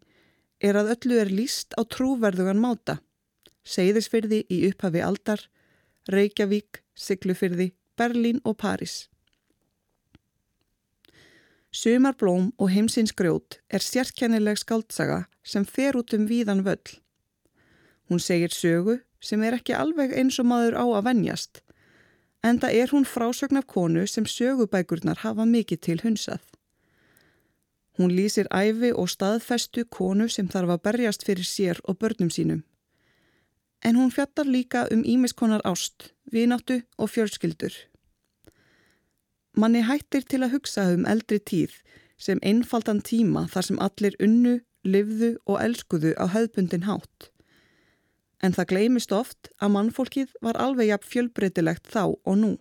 er að öllu er líst á trúverðugan máta. Seyðisfyrði í upphafi aldar, Reykjavík, Siglufyrði, Berlín og París. Sumarblóm og heimsins grjót er sérkennileg skaldsaga sem fer út um víðan völl. Hún segir sögu sem er ekki alveg eins og maður á að venjast, en það er hún frásögn af konu sem sögubækurnar hafa mikið til hunsað. Hún lýsir æfi og staðfestu konu sem þarf að berjast fyrir sér og börnum sínum. En hún fjallar líka um ímiskonar ást, vináttu og fjölskyldur. Manni hættir til að hugsa um eldri tíð sem einfaldan tíma þar sem allir unnu, livðu og elskuðu á höfbundin hátt. En það gleymist oft að mannfólkið var alveg jafn fjölbreytilegt þá og nú.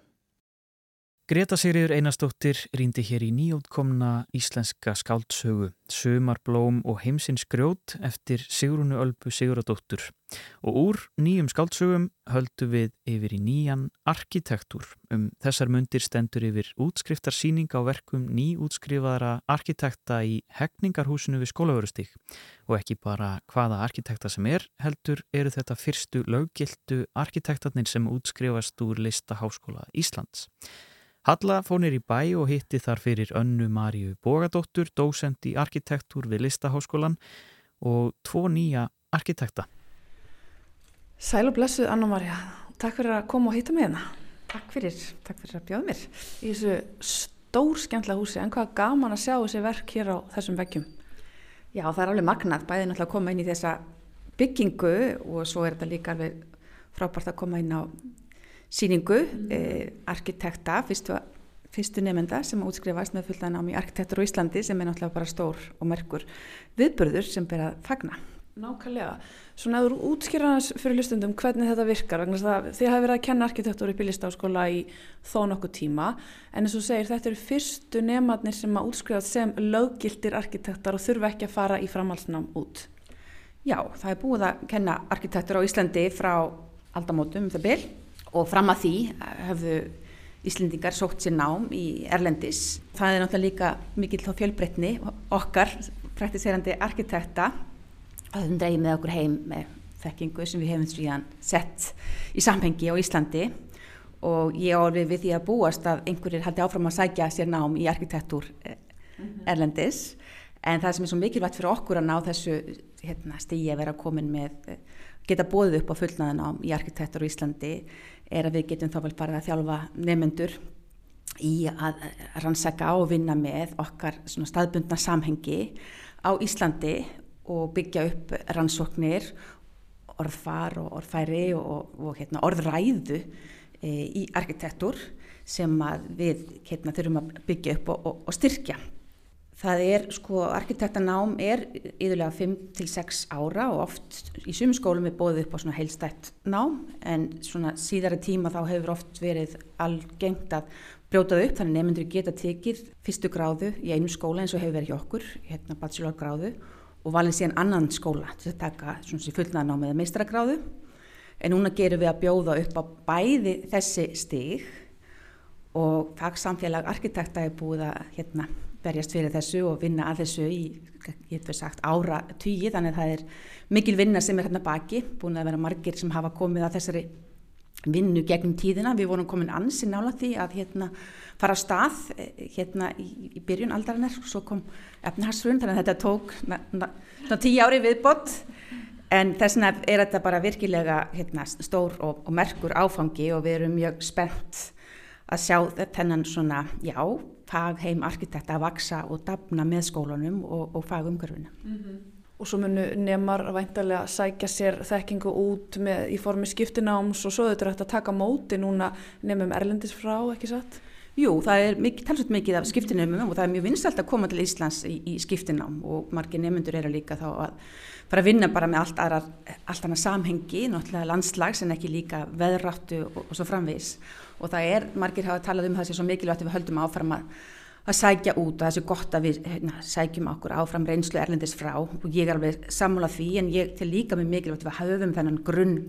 Greta Sigriður Einarstóttir rýndi hér í nýjótkomna íslenska skáldsögu Sumar blóm og heimsins grjót eftir Sigrunu Ölbu Siguradóttur og úr nýjum skáldsögum höldu við yfir í nýjan arkitektúr. Um þessar mundir stendur yfir útskriftarsýning á verkum nýútskrifaðara arkitekta í hegningarhúsinu við skólaverustík og ekki bara hvaða arkitekta sem er heldur eru þetta fyrstu löggildu arkitektarnir sem útskrifast úr lista Háskóla Íslands. Halla fónir í bæ og hitti þar fyrir önnu Maríu Bogadóttur, dósend í arkitektúr við Listaháskólan og tvo nýja arkitekta. Sæl og blessuð Anna Maria, takk fyrir að koma og hitta með hérna. Takk fyrir, takk fyrir að bjóða mér. Í þessu stór skemmtla húsi, en hvað gaman að sjá þessi verk hér á þessum vekkjum? Já, það er alveg magnað, bæðið náttúrulega að koma inn í þessa byggingu og svo er þetta líka alveg frábært að koma inn á síningu mm. eh, arkitekta, fyrstu, fyrstu nefnda sem útskrifast með fullan ám í arkitektur á Íslandi sem er náttúrulega bara stór og merkur viðbörður sem ber að fagna. Nákvæmlega. Svona að þú útskýrðast fyrir hlustundum hvernig þetta virkar vegna þess að þið hafi verið að kenna arkitektur upp í listáskóla í þó nokkuð tíma en eins og segir þetta eru fyrstu nefnarnir sem að útskrifast sem löggildir arkitektar og þurfa ekki að fara í framhalsnám út. Já, það er búið að kenna arkitektur á Íslandi frá aldamótum um það byrj og fram að því höfðu Íslendingar sótt sér nám í Erlendis. Það er náttúrulega líka mikill þá fjölbreytni okkar praktiserandi arkitekta að höfum dreigið með okkur heim með þekkingu sem við hefum svíðan sett í samhengi á Íslandi og ég orfið við því að búast að einhverjir haldi áfram að sækja sér nám í arkitektúr eh, mhm. Erlendis en það sem er svo mikilvægt fyrir okkur að ná þessu hérna, stígi að vera komin með eh, geta bóðið upp á fullnaðan ám í arkitektur á Íslandi er að við getum þá vel farið að þjálfa nefnendur í að rannsaka og vinna með okkar staðbundna samhengi á Íslandi og byggja upp rannsóknir, orðfar og orðfæri og, og hérna, orðræðu e, í arkitektur sem við hérna, þurfum að byggja upp og, og, og styrkja. Það er sko, arkitektanám er yfirlega 5-6 ára og oft í sumum skólum er bóðið upp á svona heilstætt nám en svona síðara tíma þá hefur oft verið algengt að brjótað upp þannig nefndur geta tekið fyrstu gráðu í einu skóla eins og hefur verið hjá okkur, hérna bachelorgráðu og valið síðan annan skóla til að taka svona sér fullnaðanámið eða meistragráðu en núna gerum við að bjóða upp á bæði þessi stig og fagsamfélag arkitekta er búið að hérna berjast fyrir þessu og vinna að þessu í, ég hef sagt, ára tugi þannig að það er mikil vinna sem er hérna baki, búin að vera margir sem hafa komið að þessari vinnu gegnum tíðina, við vorum komin ansi nála því að hérna fara á stað eh, hérna í, í byrjun aldarinnar. Og svo kom efnahagsrun þannig að þetta tók na, na, na, tíu ári viðbott en þess vegna er þetta bara virkilega hérna, stór og, og merkur áfangi og við erum mjög spennt að sjá þennan svona, já, fagheim arkitekta að vaksa og dafna með skólanum og, og fagumgörfuna. Mm -hmm. Og svo munu nefnar væntalega sækja sér þekkingu út með, í formi skiptináms og svo þetta er hægt að taka móti núna nefnum Erlendis frá, ekki satt? Jú, það er talsveit mikið af skiptinöfum og það er mjög vinsalt að koma til Íslands í, í skiptinám og margir nefnundur eru líka þá að fara að vinna bara með allt aðra, allt annað samhengi, náttúrulega landslags en ekki líka veðráttu og, og svo framvís og það er, margir hafa talað um það sem svo mikilvægt við höldum áfram að, að sækja út og það sé gott að við hérna, sækjum okkur áfram reynslu erlendis frá. Og ég er alveg sammála því en ég til líka með mikilvægt við höfum þennan grunn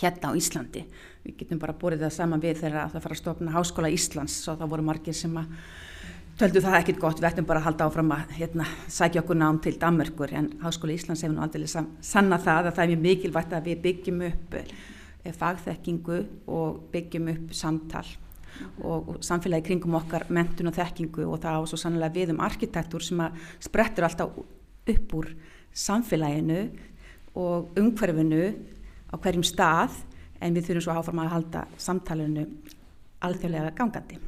hérna á Íslandi við getum bara búið það saman við þegar það fara að stopna Háskóla Íslands. Og það voru margir sem að töldu það ekkert gott, við ættum bara að halda áfram að hérna, sækja okkur nám til Danmörkur en Háskóla Íslands hefur nú aldrei sanna það að það er mjög mikilvægt að við byggjum upp Eh, fagþekkingu og byggjum upp samtal og samfélagi kringum okkar mentun og þekkingu. Og það á svo sannlega við um arkitektur sem að sprettur alltaf upp úr samfélaginu og umhverfinu á hverjum stað en við þurfum svo áfram að halda samtalenu alþjóðlega gangandi.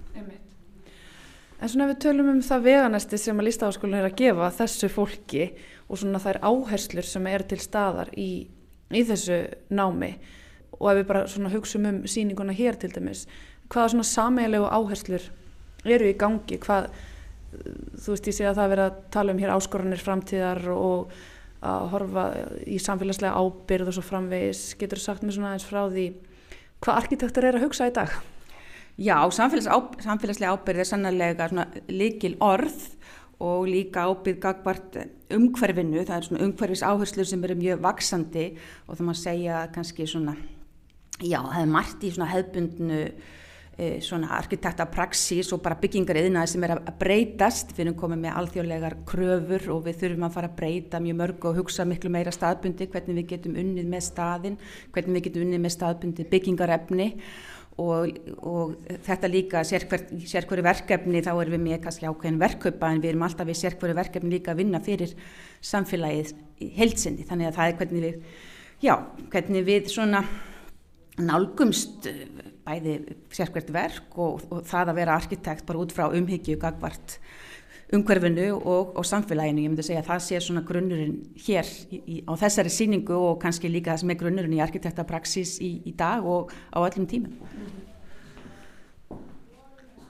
En svona við tölum um það veganesti sem að lístaháskólinn er að gefa þessu fólki og svona þær áherslur sem er til staðar í, í þessu námi og ef við bara svona hugsaum um síninguna hér til dæmis, hvaða svona sameilegu áherslur eru í gangi, hvað, þú veist ég sé að það verið að tala um hér áskoranir framtíðar og að horfa í samfélagslega ábyrð og svo framvegis, getur þú sagt mér svona eins frá því hvað arkitektur er að hugsa í dag? Já, samfélagslega ábyrð er sannlega líkil orð og líka ábyrð gagbart umhverfinu, það er svona umhverfis áherslu sem eru mjög vaksandi og það má segja kannski svona, já, það er margt í svona hefbundnu svona arkitektapraxís og bara byggingar yðnaði sem er að breytast, við erum komið með alþjóðlegar kröfur og við þurfum að fara að breyta mjög mörg og hugsa miklu meira staðbundi, hvernig við getum unnið með staðin, hvernig við getum unnið með staðbundi byggingarefni Og, og þetta líka sérkvöru verkefni þá erum við með kannski ákveðin verkaupa en við erum alltaf við sérkvöru verkefni líka að vinna fyrir samfélagið heilsinni þannig að það er hvernig við já, hvernig við svona nálgumst eh, bæði sérkvært verk og, og það að vera arkitekt bara út frá umhyggju gagvart umhverfinu og, og samfélaginu, ég myndi segja að það sé svona grunnurinn hér í, í, á þessari síningu og kannski líka það sem er grunnurinn í arkitektapraxis í, í dag og á öllum tímum.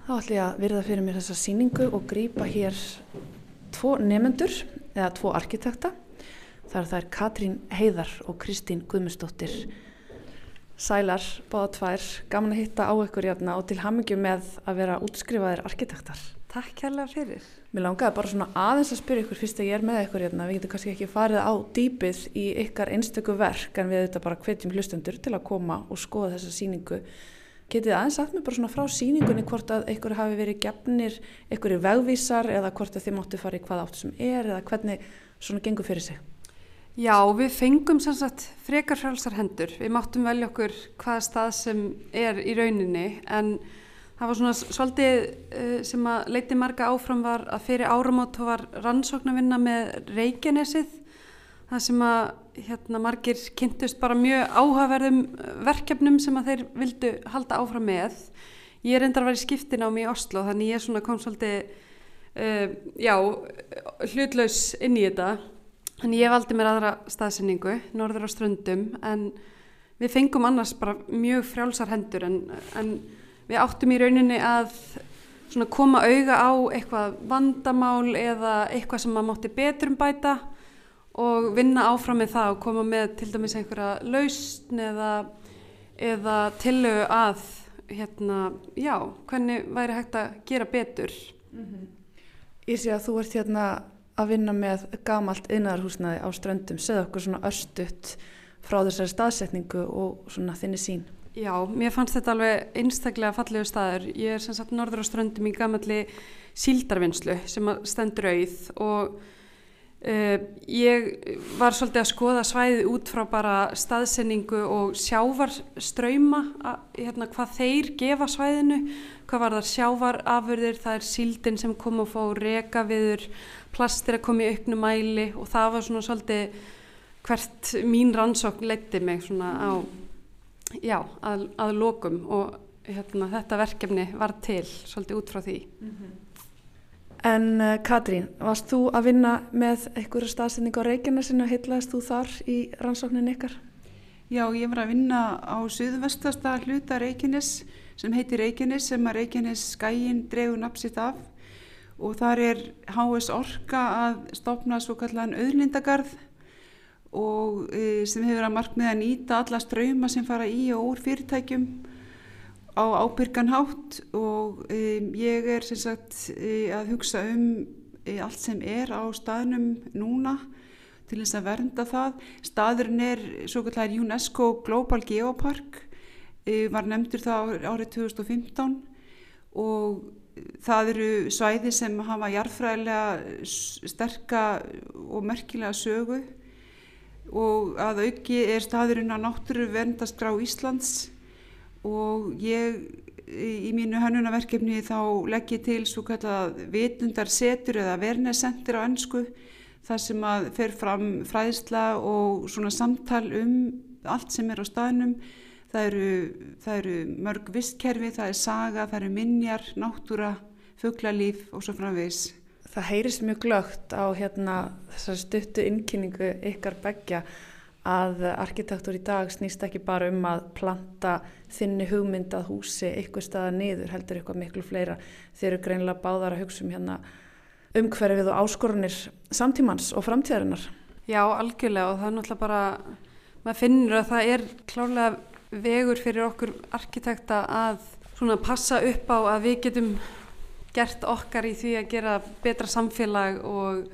Þá ætlum ég að virða fyrir mér þessa síningu og grýpa hér tvo nefendur eða tvo arkitekta. Þar það er Katrín Heiðar og Kristín Guðmundsdóttir. Sælar, báða tvær, gaman að hitta á ykkur játna og til hamingi með að vera útskrifaðir arkitektar. Takk kærlega fyrir. Mér langaði bara svona aðeins að spyrja ykkur fyrst að ég er með ykkur hérna. Við getum kannski ekki farið á dýpið í ykkar einstöku verk en við þetta bara hvetjum hlustendur til að koma og skoða þessa síningu. Getið aðeins sagt mér bara svona frá síningunni hvort að ykkur hafi verið gefnir, ykkur er vegvísar eða hvort að þið máttu fara í hvað áttu sem er eða hvernig svona gengur fyrir sig. Já, við fengum sem sagt frekar frálsar hendur. Við máttum velja okkur hvaða stað sem er í rauninni en það var svona svolítið uh, sem að leiti marga áfram var að fyrir áramót var rannsóknarvinna með Reykjanesið það sem að hérna, margir kynntust bara mjög áhugaverðum verkefnum sem að þeir vildu halda áfram með. Ég er endar að vera í skiptin á mig í Oslo þannig ég er svona kom svolítið uh, já, hlutlaus inn í þetta Þannig ég valdi mér aðra staðsendingu, norður á ströndum, en við fengum annars bara mjög frjálsar hendur en, en við áttum í rauninni að koma auga á eitthvað vandamál eða eitthvað sem maður mátti betrum bæta og vinna áfram með það og koma með til dæmis einhverja lausn eða, eða tillögu að, hérna, já, hvernig væri hægt að gera betur. Mm -hmm. Ég sé að þú ert hérna að vinna með gamalt innæðarhúsnaði á ströndum segð okkur svona örstutt frá þessari staðsetningu og svona þinni sín Já, mér fannst þetta alveg einstaklega fallegu staður. Ég er sem sagt norður á ströndum í gamalli síldarvinnslu sem stendur auð og uh, ég var svolítið að skoða svæðið út frá bara staðsetningu og sjávarströyma hérna, hvað þeir gefa svæðinu. Hvað var það sjávarafurðir það er síldin sem kom og fá reka viður plastir að koma í auknu mæli og það var svona svolítið hvert mín rannsókn leytti mig svona á, já, að, að lokum og hérna, þetta verkefni var til svolítið út frá því. Mm -hmm. En uh, Katrín, varst þú að vinna með einhverju staðsending á Reykjanesinu, heitlaðist þú þar í rannsóknin ykkar? Já, ég var að vinna á suðvestasta hluta Reykjanes sem heitir Reykjanes sem að Reykjanes skæin dregur napsitt af og þar er HS Orka að stopna svo kallan auðlindagarð og e, sem hefur að markmiða að nýta alla ströyma sem fara í og úr fyrirtækjum á ábyrgan hátt og e, ég er sem sagt e, að hugsa um e, allt sem er á staðnum núna til þess að vernda það. Staðurinn er svo kallar UNESCO Global Geopark, e, var nefndur það árið 2015 og það eru svæði sem hafa jarðfræðilega sterka og merkilega sögu og að auki er staðurinn að náttúru verndast á Íslands og ég í mínu hannunaverkefni þá legg ég til svo kallað vitundarsetur eða vernesendir á ennsku þar sem að fer fram fræðsla og svona samtal um allt sem er á staðnum það eru, það eru mörg vistkerfi, það er saga, það eru minjar, náttúra, fugglalíf og svo framvegs. Það heyrist mjög glögt á hérna, þessar stuttu innkynningu ykkar begja að arkitektur í dag snýst ekki bara um að planta þinni hugmyndað húsi eitthvað staða niður, heldur eitthvað miklu fleira. Þeir eru greinlega báðar að hugsa um hérna umhverfið og áskorunir samtímans og framtíðarinnar. Já, algjörlega og það er náttúrulega bara, maður finnur að það er klárlega vegur fyrir okkur arkitekta að svona passa upp á að við getum gert okkar í því að gera betra samfélag og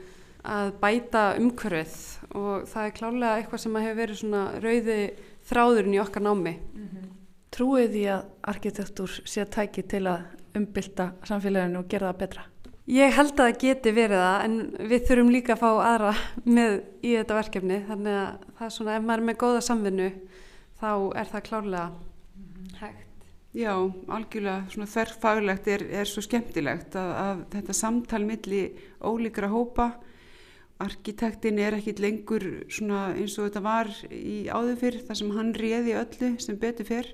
að bæta umhverfið og það er klálega eitthvað sem hefur verið svona rauði þráðurinn í okkar námi. Mm -hmm. Trúið því að arkitektur sé tæki til að umbylta samfélaginu og gera það betra? Ég held að það geti verið það en við þurfum líka að fá aðra með í þetta verkefni þannig að það er svona ef maður er með góða samvinnu þá er það klárlega hægt. Já, algjörlega svona þerrfaglegt er, er svo skemmtilegt að, að þetta samtal milli ólíkra hópa arkitektin er ekkit lengur svona eins og þetta var í áður fyrr þar sem hann réði öllu sem betur fyrr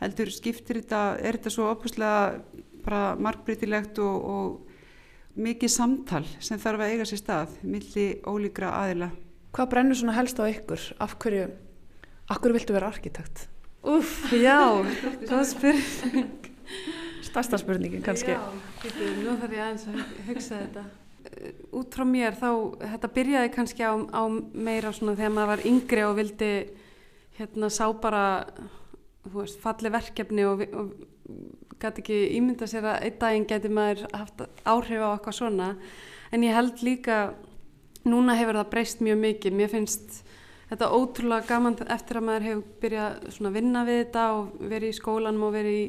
heldur skiptir þetta, er þetta svo opuslega bara markbreytilegt og, og mikið samtal sem þarf að eiga sér stað milli ólíkra aðila. Hvað brennur svona helst á ykkur? Af hverju, hverju viltu vera arkitekt? Uff, já, það er spurning. Stærsta spurningin kannski. Já, getur, nú þarf ég aðeins að hugsa þetta. Út frá mér þá, þetta byrjaði kannski á, á meira svona þegar maður var yngri og vildi hérna sá bara veist, falli verkefni og, og gæti ekki ímynda sér að einn daginn geti maður haft áhrif á eitthvað svona en ég held líka núna hefur það breyst mjög mikið mér finnst þetta ótrúlega gaman eftir að maður hefur byrjað að vinna við þetta og verið í skólanum og verið í,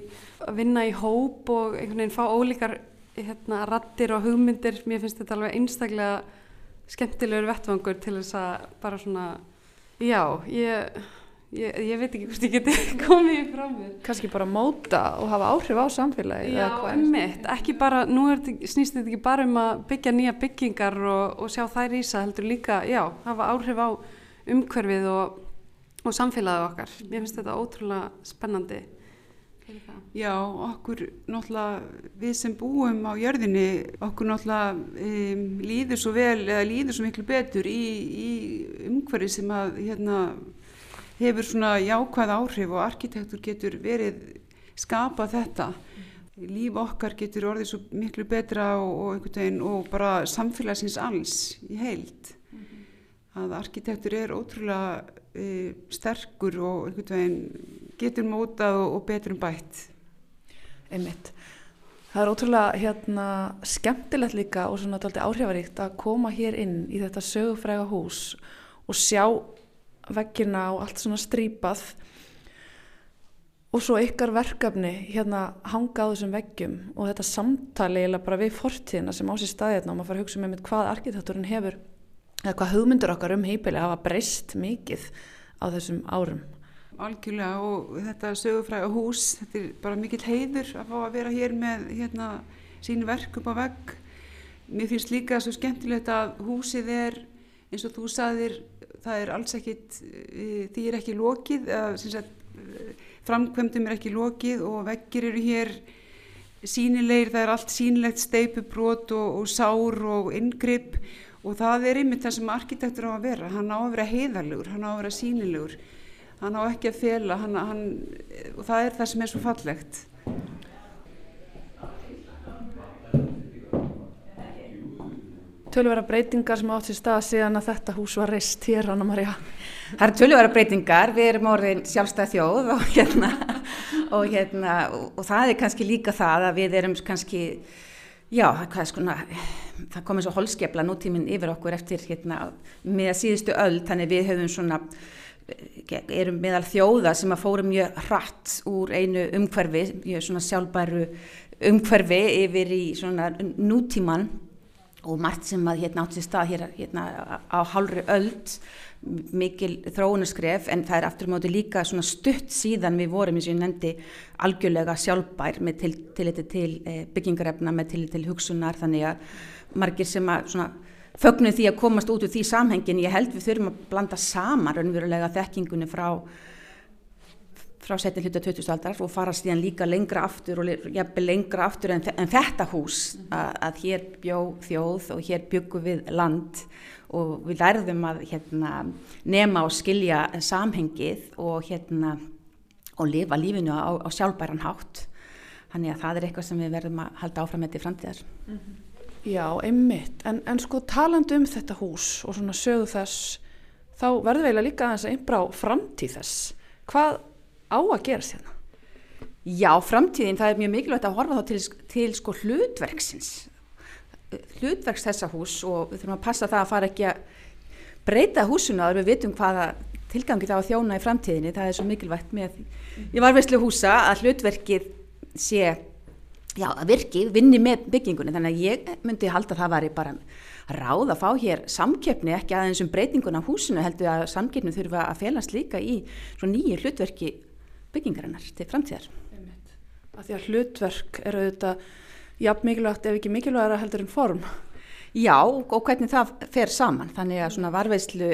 að vinna í hóp og einhvern veginn fá ólíkar hérna, rattir og hugmyndir mér finnst þetta alveg einstaklega skemmtilegur vettvangur til þess að bara svona já, ég Ég, ég veit ekki hvort ég geti komið frá mér. Kanski bara móta og hafa áhrif á samfélagi? Já, einmitt. Ekki bara, nú þetta, snýst þetta ekki bara um að byggja nýja byggingar og, og sjá þær ísa, heldur líka, já, hafa áhrif á umhverfið og, og samfélagið okkar. Mér finnst þetta ótrúlega spennandi. Já, okkur náttúrulega, við sem búum á jörðinni, okkur náttúrulega um, líður svo vel eða líður svo miklu betur í, í umhverfið sem að, hérna, hefur svona jákvæð áhrif og arkitektur getur verið skapa þetta líf okkar getur orðið svo miklu betra og, og, og bara samfélagsins alls í -hmm. Að arkitektur er ótrúlega e, sterkur og veginn, getur mótað og, og betur um bætt. Einmitt. Það er ótrúlega hérna, skemmtilegt líka og svona áhrifaríkt að koma hér inn í þetta sögufræga hús og sjá veggina og allt svona strípað og svo ykkar verkefni hérna hanga á þessum veggjum og þetta samtali eða bara við fortíðina sem á sér staðið hérna og maður fara að hugsa með um hvað arkitekturinn hefur eða hvað hugmyndur okkar um heipili hafa breyst mikið á þessum árum. Algjörlega og þetta sögufræga hús, þetta er bara mikill heiður að fá að vera hér með hérna sín verk upp á vegg. Mér finnst líka svo skemmtilegt að húsið er eins og þú saðir það er alls ekkit, eh, því er ekki lokið, framkvæmdum er ekki lokið og veggir eru hér sínilegir, það er allt sínilegt steipubrót og, og sár og yngripp og það er einmitt það sem arkitektur á að vera, hann á að vera heiðarlegur, hann á að vera sínilegur, hann á ekki að fela hann, hann, og það er það sem er svo fallegt. tölvera breytingar sem átt sér stað síðan að þetta hús var reist hér, Anna Maria? Það eru tölvera breytingar, við erum orðin sjálfstæð þjóð og hérna, og, hérna og, og það er kannski líka það að við erum kannski, já, hvað skona, það komið svo holskepla nútíminn yfir okkur eftir hérna með síðustu öll, þannig við höfum svona, erum meðal þjóða sem að fórum mjög hratt úr einu umhverfi, mjög svona sjálfbæru umhverfi yfir í svona nútíman og margt sem að hérna átt sér stað hér, hérna á hálfri öld mikil þróunaskref en það er aftur móti líka svona stutt síðan við vorum eins og ég nefndi algjörlega sjálfbær með til, til, til, til eh, byggingarefna með til til hugsunar þannig að margir sem að svona fögnu því að komast út úr því samhengin ég held við þurfum að blanda saman raunverulega þekkingunni frá frá setni hluta 2000 aldar og fara síðan líka lengra aftur og jafnveg lengra aftur en, en þetta hús að, að hér bjó þjóð og hér byggum við land og við lærðum að hérna, nema og skilja samhengið og, hérna, og lifa lífinu á, á sjálfbæran hátt. Þannig að það er eitthvað sem við verðum að halda áfram með til framtíðar. Mm -hmm. Já, einmitt. En, en sko talandu um þetta hús og svona sögu þess, þá verður við líka aðeins að einbrá framtíð þess. Hvað á að gera sérna? Já, framtíðin, það er mjög mikilvægt að horfa þá til, til sko hlutverksins, hlutverks þessa hús og við þurfum að passa það að fara ekki að breyta húsuna að við vitum hvaða tilgangi það á þjóna í framtíðinni, það er svo mikilvægt með í varveislu húsa að hlutverkið sé, já, að virkið vinni með byggingunni, þannig að ég myndi halda að það var bara ráð að fá hér samkeppni, ekki aðeins um breytingun af húsinu, heldur að samkeppni þurfa að felast líka í svo nýju hlutverki byggingarinnar til framtíðar. Því að hlutverk eru auðvitað jafn mikilvægt ef ekki mikilvægara heldur en form. Já og hvernig það fer saman þannig að svona varveislu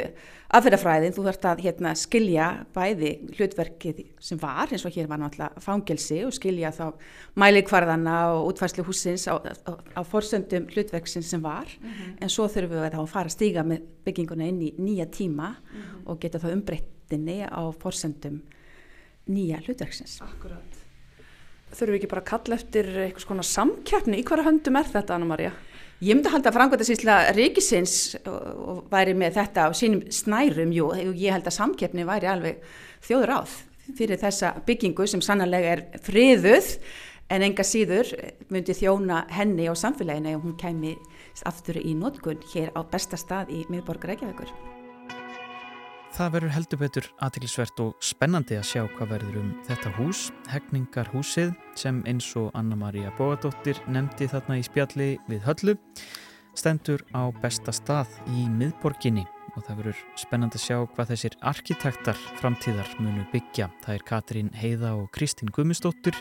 aðferðafræðin þú þarfst að hérna, skilja bæði hlutverkið sem var eins og hér var náttúrulega fangelsi og skilja þá mælikvarðana og útfærslu húsins á, á, á forsöndum hlutverksins sem var mm -hmm. en svo þurfum við að fara að stíga með bygginguna inn í nýja tíma mm -hmm. og geta þá umbreyttinni á forsöndum nýja hlutverksins. Akkurát. Þurfum við ekki bara að kalla eftir eitthvað svona samkjæfni í hverja höndum er þetta Anna Maria? Ég myndi að halda að frangværtasísla ríkisins og væri með þetta á sínum snærum, jú, ég held að samkeppni væri alveg þjóður áð fyrir þessa byggingu sem sannarlega er friðuð en enga síður myndi þjóna henni á samfélaginu ef hún kemi aftur í nótkunn hér á besta stað í miðborg Reykjavíkur. Það verður heldur betur aðtilsvert og spennandi að sjá hvað verður um þetta hús, Hegningarhúsið sem eins og Anna-Maria Bóadóttir nefndi þarna í spjalli við höllu, stendur á besta stað í miðborginni og það verður spennandi að sjá hvað þessir arkitektar framtíðar munu byggja. Það er Katrín Heiða og Kristín Gummistóttur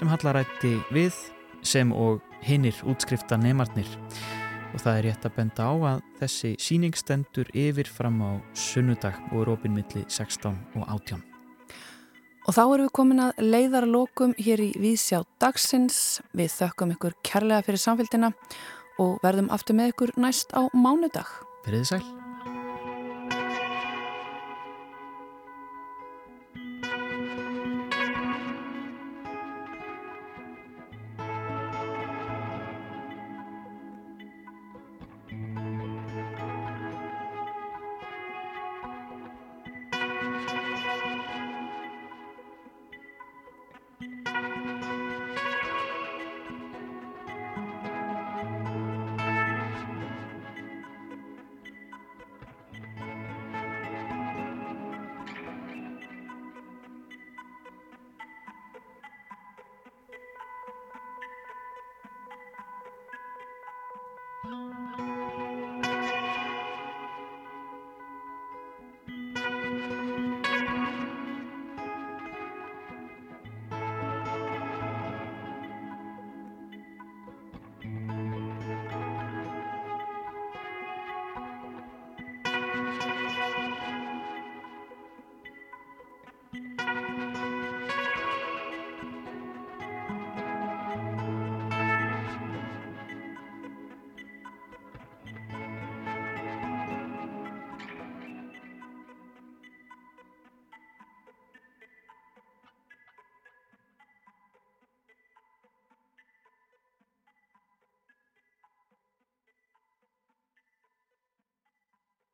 sem hallarætti við sem og hinnir útskrifta neymarnir og það er rétt að benda á að þessi síning stendur yfir fram á sunnudag og er opinmiðli 16 og 18. Og þá erum við komin að leiðarlokum hér í Vísjá dagsins. Við þökkum ykkur kærlega fyrir samfélgina og verðum aftur með ykkur næst á mánudag. Verðið sæl.